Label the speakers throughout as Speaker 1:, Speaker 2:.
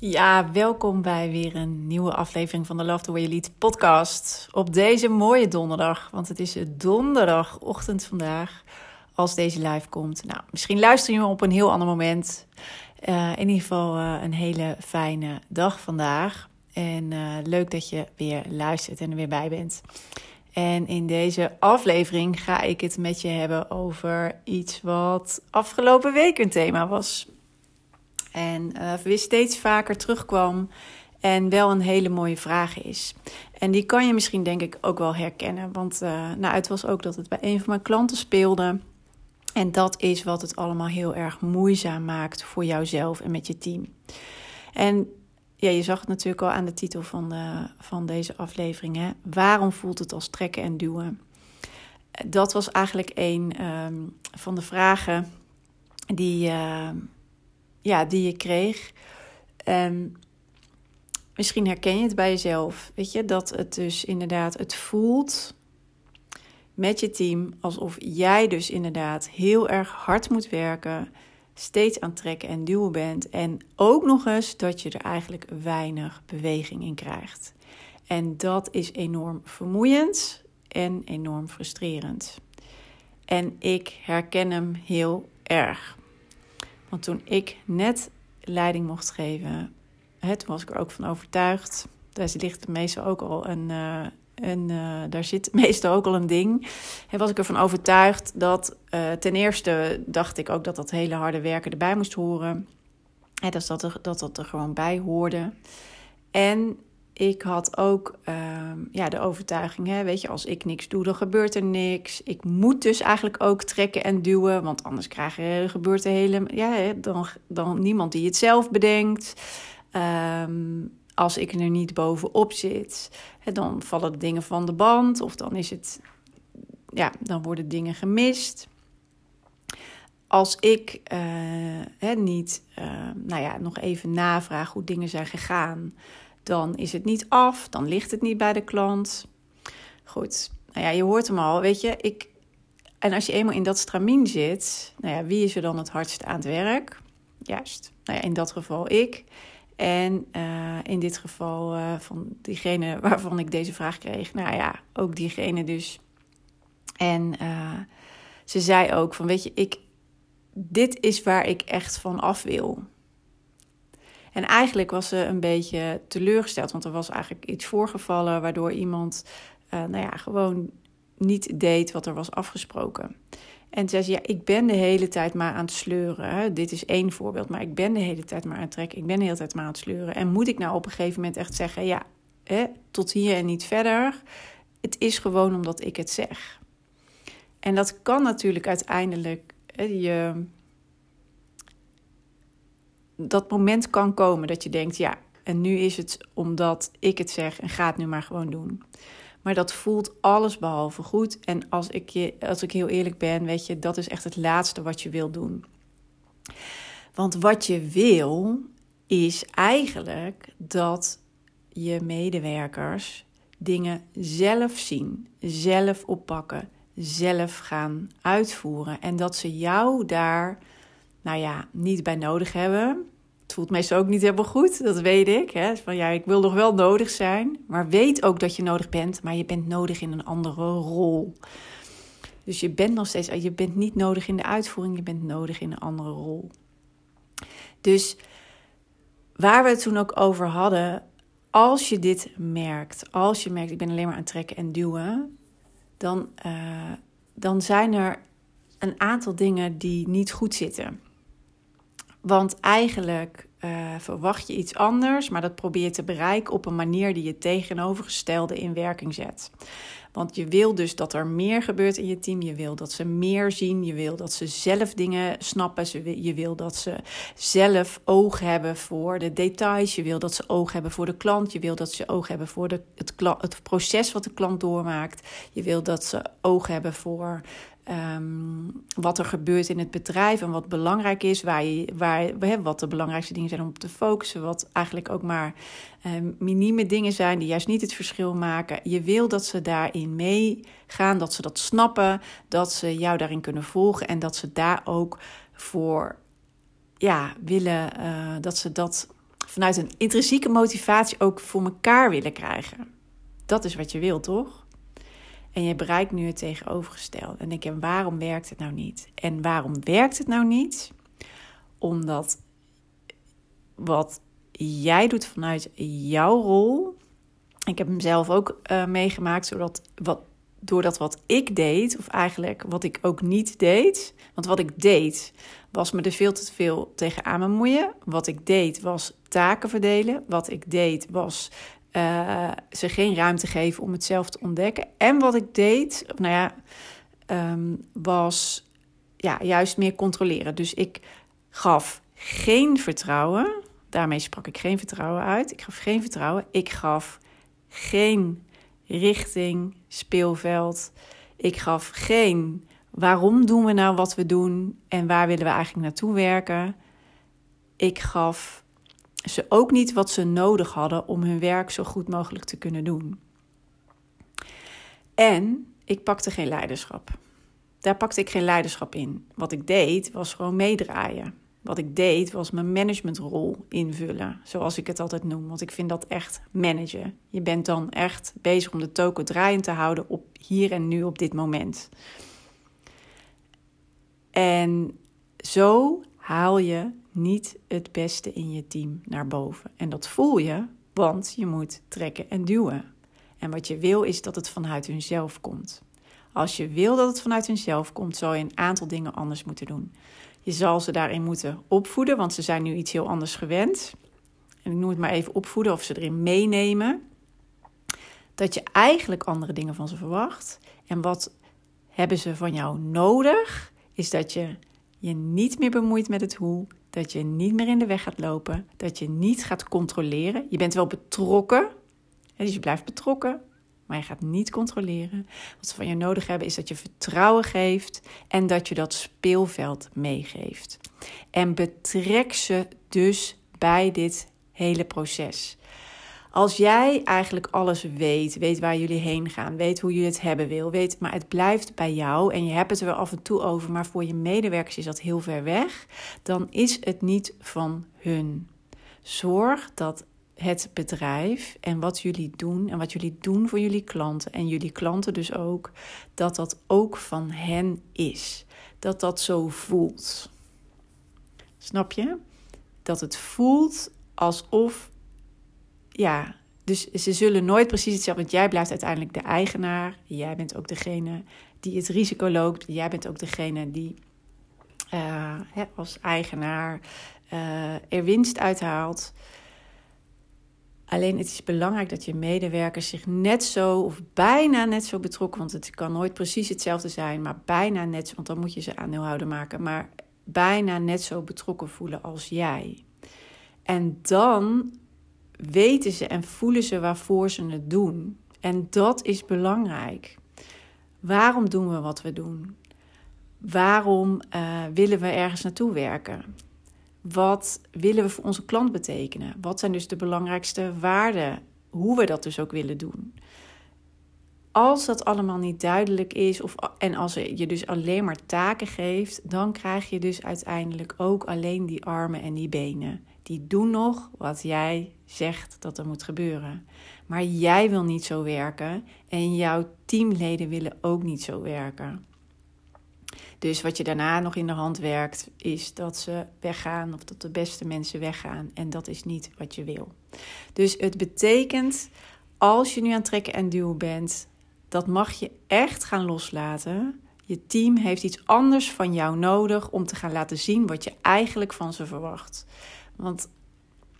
Speaker 1: Ja, welkom bij weer een nieuwe aflevering van de Love the Way You Lead podcast. Op deze mooie donderdag, want het is donderdagochtend vandaag als deze live komt. Nou, misschien luister je me op een heel ander moment. Uh, in ieder geval uh, een hele fijne dag vandaag. En uh, leuk dat je weer luistert en er weer bij bent. En in deze aflevering ga ik het met je hebben over iets wat afgelopen week een thema was. En uh, weer steeds vaker terugkwam. En wel een hele mooie vraag is. En die kan je misschien denk ik ook wel herkennen. Want uh, nou, het was ook dat het bij een van mijn klanten speelde. En dat is wat het allemaal heel erg moeizaam maakt voor jouzelf en met je team. En ja, je zag het natuurlijk al aan de titel van, van deze aflevering. Hè? Waarom voelt het als trekken en duwen? Dat was eigenlijk een um, van de vragen die, uh, ja, die je kreeg. Um, misschien herken je het bij jezelf. Weet je, dat het dus inderdaad, het voelt met je team alsof jij dus inderdaad heel erg hard moet werken, steeds aan trekken en duwen bent en ook nog eens dat je er eigenlijk weinig beweging in krijgt. En dat is enorm vermoeiend en enorm frustrerend. En ik herken hem heel erg. Want toen ik net leiding mocht geven, hè, toen was ik er ook van overtuigd. Daar ligt meestal ook al een, en uh, daar zit meestal ook al een ding. En was ik ervan overtuigd dat uh, ten eerste dacht ik ook dat dat hele harde werken erbij moest horen. En dat dat, dat er gewoon bij hoorde. En ik had ook uh, ja, de overtuiging, hè, weet je, als ik niks doe, dan gebeurt er niks. Ik moet dus eigenlijk ook trekken en duwen, want anders krijg je, gebeurt er hele, ja, dan, dan niemand die het zelf bedenkt. Um, als ik er niet bovenop zit, dan vallen dingen van de band of dan is het, ja, dan worden dingen gemist. Als ik hè, niet, uh, nou ja, nog even navraag hoe dingen zijn gegaan, dan is het niet af, dan ligt het niet bij de klant. Goed, nou ja, je hoort hem al, weet je, ik, en als je eenmaal in dat stramien zit, nou ja, wie is er dan het hardst aan het werk? Juist, nou ja, in dat geval ik. En uh, in dit geval uh, van diegene waarvan ik deze vraag kreeg, nou ja, ook diegene dus. En uh, ze zei ook van, weet je, ik, dit is waar ik echt van af wil. En eigenlijk was ze een beetje teleurgesteld, want er was eigenlijk iets voorgevallen waardoor iemand, nou ja, gewoon niet deed wat er was afgesproken. En zei ze, ja, ik ben de hele tijd maar aan het sleuren. Dit is één voorbeeld, maar ik ben de hele tijd maar aan het trekken. Ik ben de hele tijd maar aan het sleuren. En moet ik nou op een gegeven moment echt zeggen, ja, hè, tot hier en niet verder. Het is gewoon omdat ik het zeg. En dat kan natuurlijk uiteindelijk hè, je... Dat moment kan komen dat je denkt, ja, en nu is het omdat ik het zeg en ga het nu maar gewoon doen. Maar dat voelt alles behalve goed. En als ik, je, als ik heel eerlijk ben, weet je, dat is echt het laatste wat je wil doen. Want wat je wil, is eigenlijk dat je medewerkers dingen zelf zien, zelf oppakken, zelf gaan uitvoeren. En dat ze jou daar, nou ja, niet bij nodig hebben. Het voelt meestal ook niet helemaal goed, dat weet ik. Hè? Van ja, ik wil nog wel nodig zijn, maar weet ook dat je nodig bent, maar je bent nodig in een andere rol. Dus je bent nog steeds, je bent niet nodig in de uitvoering, je bent nodig in een andere rol. Dus waar we het toen ook over hadden, als je dit merkt, als je merkt, ik ben alleen maar aan het trekken en duwen, dan, uh, dan zijn er een aantal dingen die niet goed zitten. Want eigenlijk uh, verwacht je iets anders, maar dat probeer je te bereiken op een manier die je tegenovergestelde in werking zet. Want je wil dus dat er meer gebeurt in je team. Je wil dat ze meer zien. Je wil dat ze zelf dingen snappen. Je wil dat ze zelf oog hebben voor de details. Je wil dat ze oog hebben voor de klant. Je wil dat ze oog hebben voor de, het proces wat de klant doormaakt. Je wil dat ze oog hebben voor Ehm, wat er gebeurt in het bedrijf en wat belangrijk is, waar je, waar, wat de belangrijkste dingen zijn om op te focussen, wat eigenlijk ook maar um, minieme dingen zijn die juist niet het verschil maken. Je wil dat ze daarin meegaan, dat ze dat snappen, dat ze jou daarin kunnen volgen en dat ze daar ook voor ja, willen, uh, dat ze dat vanuit een intrinsieke motivatie ook voor elkaar willen krijgen. Dat is wat je wil, toch? En je bereikt nu het tegenovergestelde. En denk je, waarom werkt het nou niet? En waarom werkt het nou niet? Omdat wat jij doet vanuit jouw rol. Ik heb hem zelf ook uh, meegemaakt, zodat wat, doordat wat ik deed, of eigenlijk wat ik ook niet deed. Want wat ik deed, was me er veel te veel tegenaan bemoeien. Wat ik deed, was taken verdelen. Wat ik deed, was uh, ze geen ruimte geven om het zelf te ontdekken. En wat ik deed, nou ja, ehm, was ja, juist meer controleren. Dus ik gaf geen vertrouwen. Daarmee sprak ik geen vertrouwen uit. Ik gaf geen vertrouwen. Ik gaf geen richting, speelveld. Ik gaf geen waarom doen we nou wat we doen en waar willen we eigenlijk naartoe werken. Ik gaf ze ook niet wat ze nodig hadden om hun werk zo goed mogelijk te kunnen doen. En ik pakte geen leiderschap. Daar pakte ik geen leiderschap in. Wat ik deed was gewoon meedraaien. Wat ik deed was mijn managementrol invullen, zoals ik het altijd noem. Want ik vind dat echt managen. Je bent dan echt bezig om de token draaiend te houden op hier en nu op dit moment. En zo haal je niet het beste in je team naar boven. En dat voel je, want je moet trekken en duwen. En wat je wil is dat het vanuit hunzelf komt. Als je wil dat het vanuit hunzelf komt, zal je een aantal dingen anders moeten doen. Je zal ze daarin moeten opvoeden, want ze zijn nu iets heel anders gewend. En ik noem het maar even opvoeden of ze erin meenemen. Dat je eigenlijk andere dingen van ze verwacht. En wat hebben ze van jou nodig? Is dat je je niet meer bemoeit met het hoe, dat je niet meer in de weg gaat lopen, dat je niet gaat controleren. Je bent wel betrokken, dus je blijft betrokken, maar je gaat niet controleren. Wat ze van je nodig hebben is dat je vertrouwen geeft en dat je dat speelveld meegeeft. En betrek ze dus bij dit hele proces. Als jij eigenlijk alles weet, weet waar jullie heen gaan, weet hoe je het hebben wil, weet, maar het blijft bij jou en je hebt het er wel af en toe over, maar voor je medewerkers is dat heel ver weg, dan is het niet van hun. Zorg dat het bedrijf en wat jullie doen en wat jullie doen voor jullie klanten en jullie klanten dus ook, dat dat ook van hen is. Dat dat zo voelt. Snap je? Dat het voelt alsof ja, dus ze zullen nooit precies hetzelfde. Want jij blijft uiteindelijk de eigenaar. Jij bent ook degene die het risico loopt. Jij bent ook degene die uh, hè, als eigenaar uh, er winst uithaalt. Alleen het is belangrijk dat je medewerkers zich net zo of bijna net zo betrokken, want het kan nooit precies hetzelfde zijn, maar bijna net, want dan moet je ze aandeelhouder maken, maar bijna net zo betrokken voelen als jij. En dan weten ze en voelen ze waarvoor ze het doen. En dat is belangrijk. Waarom doen we wat we doen? Waarom uh, willen we ergens naartoe werken? Wat willen we voor onze klant betekenen? Wat zijn dus de belangrijkste waarden? Hoe we dat dus ook willen doen. Als dat allemaal niet duidelijk is, of, en als je dus alleen maar taken geeft, dan krijg je dus uiteindelijk ook alleen die armen en die benen die doen nog wat jij zegt dat er moet gebeuren. Maar jij wil niet zo werken en jouw teamleden willen ook niet zo werken. Dus wat je daarna nog in de hand werkt, is dat ze weggaan of dat de beste mensen weggaan. En dat is niet wat je wil. Dus het betekent, als je nu aan trekken en duwen bent, dat mag je echt gaan loslaten. Je team heeft iets anders van jou nodig om te gaan laten zien wat je eigenlijk van ze verwacht. Want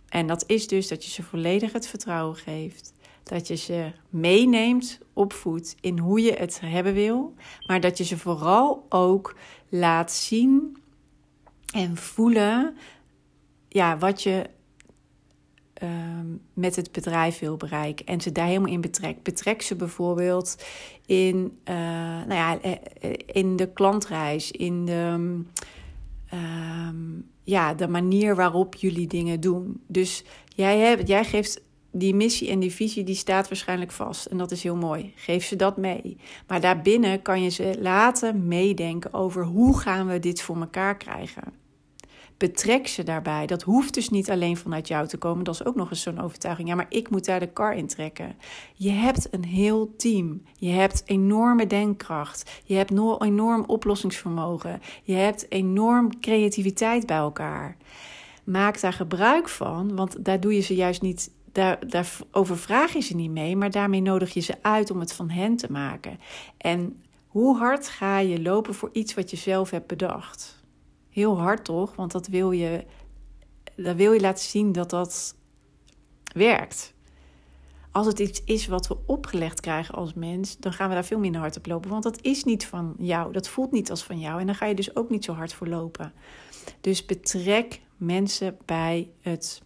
Speaker 1: En dat is dus dat je ze volledig het vertrouwen geeft. Dat je ze meeneemt, opvoedt in hoe je het hebben wil. Maar dat je ze vooral ook laat zien en voelen ja, wat je Ehm, met het bedrijf wil bereiken. En ze daar helemaal in betrekt. Betrek ze bijvoorbeeld in, uh, nou ja, eh, eh, in de klantreis, in de, ehm, ja, de manier waarop jullie dingen doen. Dus jij, hebt, jij geeft die missie en die visie, die staat waarschijnlijk vast. En dat is heel mooi. Geef ze dat mee. Maar daarbinnen kan je ze laten meedenken over hoe gaan we dit voor elkaar krijgen betrek ze daarbij. Dat hoeft dus niet alleen vanuit jou te komen. Dat is ook nog eens zo'n overtuiging. Ja, maar ik moet daar de kar in trekken. Je hebt een heel team. Je hebt enorme denkkracht. Je hebt enorm oplossingsvermogen. Je hebt enorm creativiteit bij elkaar. Maak daar gebruik van, want daar doe je ze juist niet. Daar, daar overvraag je ze niet mee, maar daarmee nodig je ze uit om het van hen te maken. En hoe hard ga je lopen voor iets wat je zelf hebt bedacht? Heel hard toch? Want dat wil je, dat wil je laten zien dat dat werkt. Als het iets is wat we opgelegd krijgen als mens, dan gaan we daar veel minder hard op lopen. Want dat is niet van jou. Dat voelt niet als van jou. En dan ga je dus ook niet zo hard voor lopen. Dus betrek mensen bij het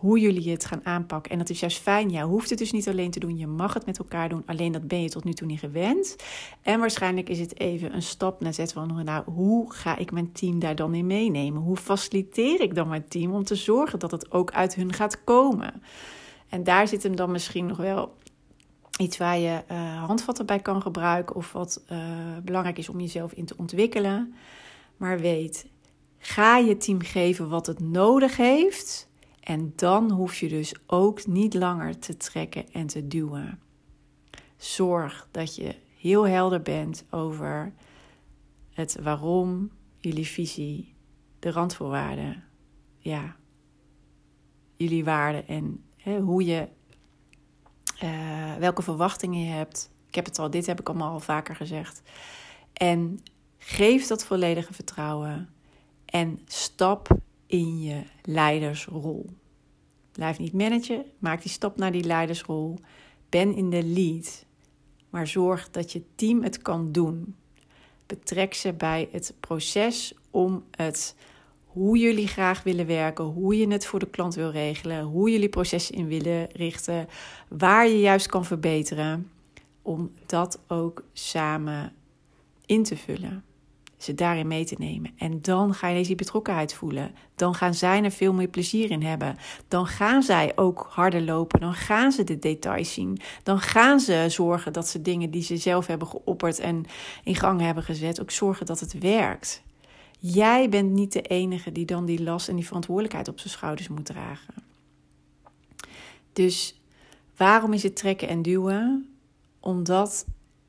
Speaker 1: hoe jullie het gaan aanpakken. En dat is juist fijn. Je hoeft het dus niet alleen te doen. Je mag het met elkaar doen. Alleen dat ben je tot nu toe niet gewend. En waarschijnlijk is het even een stap naar zetten van... nou, hoe ga ik mijn team daar dan in meenemen? Hoe faciliteer ik dan mijn team om te zorgen dat het ook uit hun gaat komen? En daar zit hem dan misschien nog wel iets waar je uh, handvatten bij kan gebruiken... of wat uh, belangrijk is om jezelf in te ontwikkelen. Maar weet, ga je team geven wat het nodig heeft... En dan hoef je dus ook niet langer te trekken en te duwen. Zorg dat je heel helder bent over het waarom, jullie visie, de randvoorwaarden, ja, jullie waarden en hè, hoe je, uh, welke verwachtingen je hebt. Ik heb het al, dit heb ik allemaal al vaker gezegd. En geef dat volledige vertrouwen en stap in je leidersrol. Blijf niet managen, maak die stap naar die leidersrol. Ben in de lead, maar zorg dat je team het kan doen. Betrek ze bij het proces om het hoe jullie graag willen werken, hoe je het voor de klant wil regelen, hoe jullie processen in willen richten, waar je juist kan verbeteren, om dat ook samen in te vullen ze daarin mee te nemen. En dan ga je deze betrokkenheid voelen. Dan gaan zij er veel meer plezier in hebben. Dan gaan zij ook harder lopen. Dan gaan ze de details zien. Dan gaan ze zorgen dat ze dingen die ze zelf hebben geopperd en in gang hebben gezet, ook zorgen dat het werkt. Jij bent niet de enige die dan die last en die verantwoordelijkheid op zijn schouders moet dragen. Dus waarom is het trekken en duwen? Omdat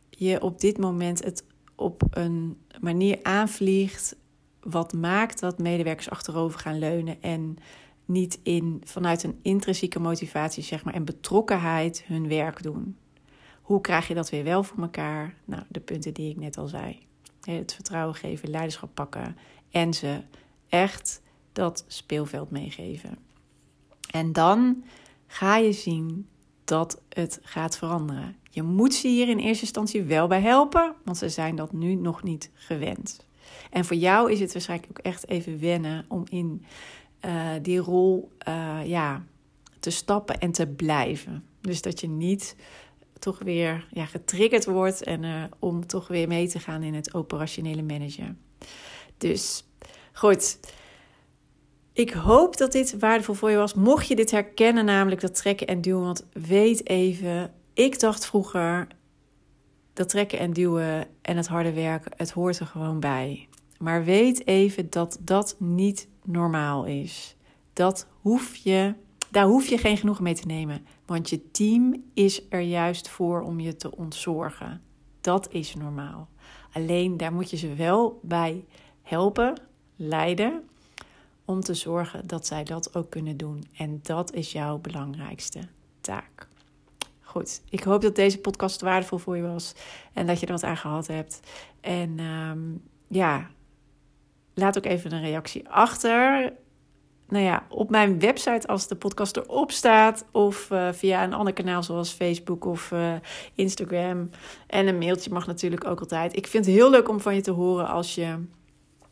Speaker 1: je op dit moment het op een manier aanvliegt wat maakt dat medewerkers achterover gaan leunen en niet in, vanuit een intrinsieke motivatie zeg maar, en betrokkenheid hun werk doen. Hoe krijg je dat weer wel voor elkaar? Nou, de punten die ik net al zei. Het vertrouwen geven, leiderschap pakken en ze echt dat speelveld meegeven. En dan ga je zien dat het gaat veranderen. Je moet ze hier in eerste instantie wel bij helpen, want ze zijn dat nu nog niet gewend. En voor jou is het waarschijnlijk ook echt even wennen om in uh, die rol uh, ja, te stappen en te blijven. Dus dat je niet toch weer ja, getriggerd wordt en uh, om toch weer mee te gaan in het operationele managen. Dus goed. Ik hoop dat dit waardevol voor je was. Mocht je dit herkennen, namelijk dat trekken en duwen, want weet even, ik dacht vroeger dat trekken en duwen en het harde werken, het hoort er gewoon bij. Maar weet even dat dat niet normaal is. Dat hoef je, daar hoef je geen genoegen mee te nemen. Want je team is er juist voor om je te ontzorgen. Dat is normaal. Alleen daar moet je ze wel bij helpen, leiden, om te zorgen dat zij dat ook kunnen doen. En dat is jouw belangrijkste taak. Goed, ik hoop dat deze podcast waardevol voor je was en dat je er wat aan gehad hebt. En um, ja, laat ook even een reactie achter. nou ja, op mijn website als de podcast erop staat. Of uh, via een ander kanaal zoals Facebook of uh, Instagram. En een mailtje mag natuurlijk ook altijd. Ik vind het heel leuk om van je te horen als je,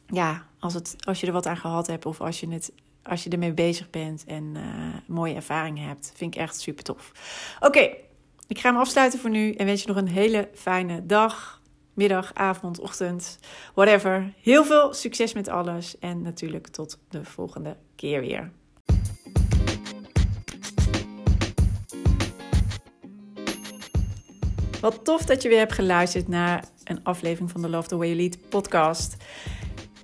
Speaker 1: ja, als, het, als je er wat aan gehad hebt. Of als je, het, als je ermee bezig bent en uh, mooie ervaringen hebt. Vind ik echt super tof. Oké, ik ga hem afsluiten voor nu. En wens je nog een hele fijne dag middag, avond, ochtend, whatever. Heel veel succes met alles en natuurlijk tot de volgende keer weer. Wat tof dat je weer hebt geluisterd naar een aflevering van de Love the Way You Lead podcast.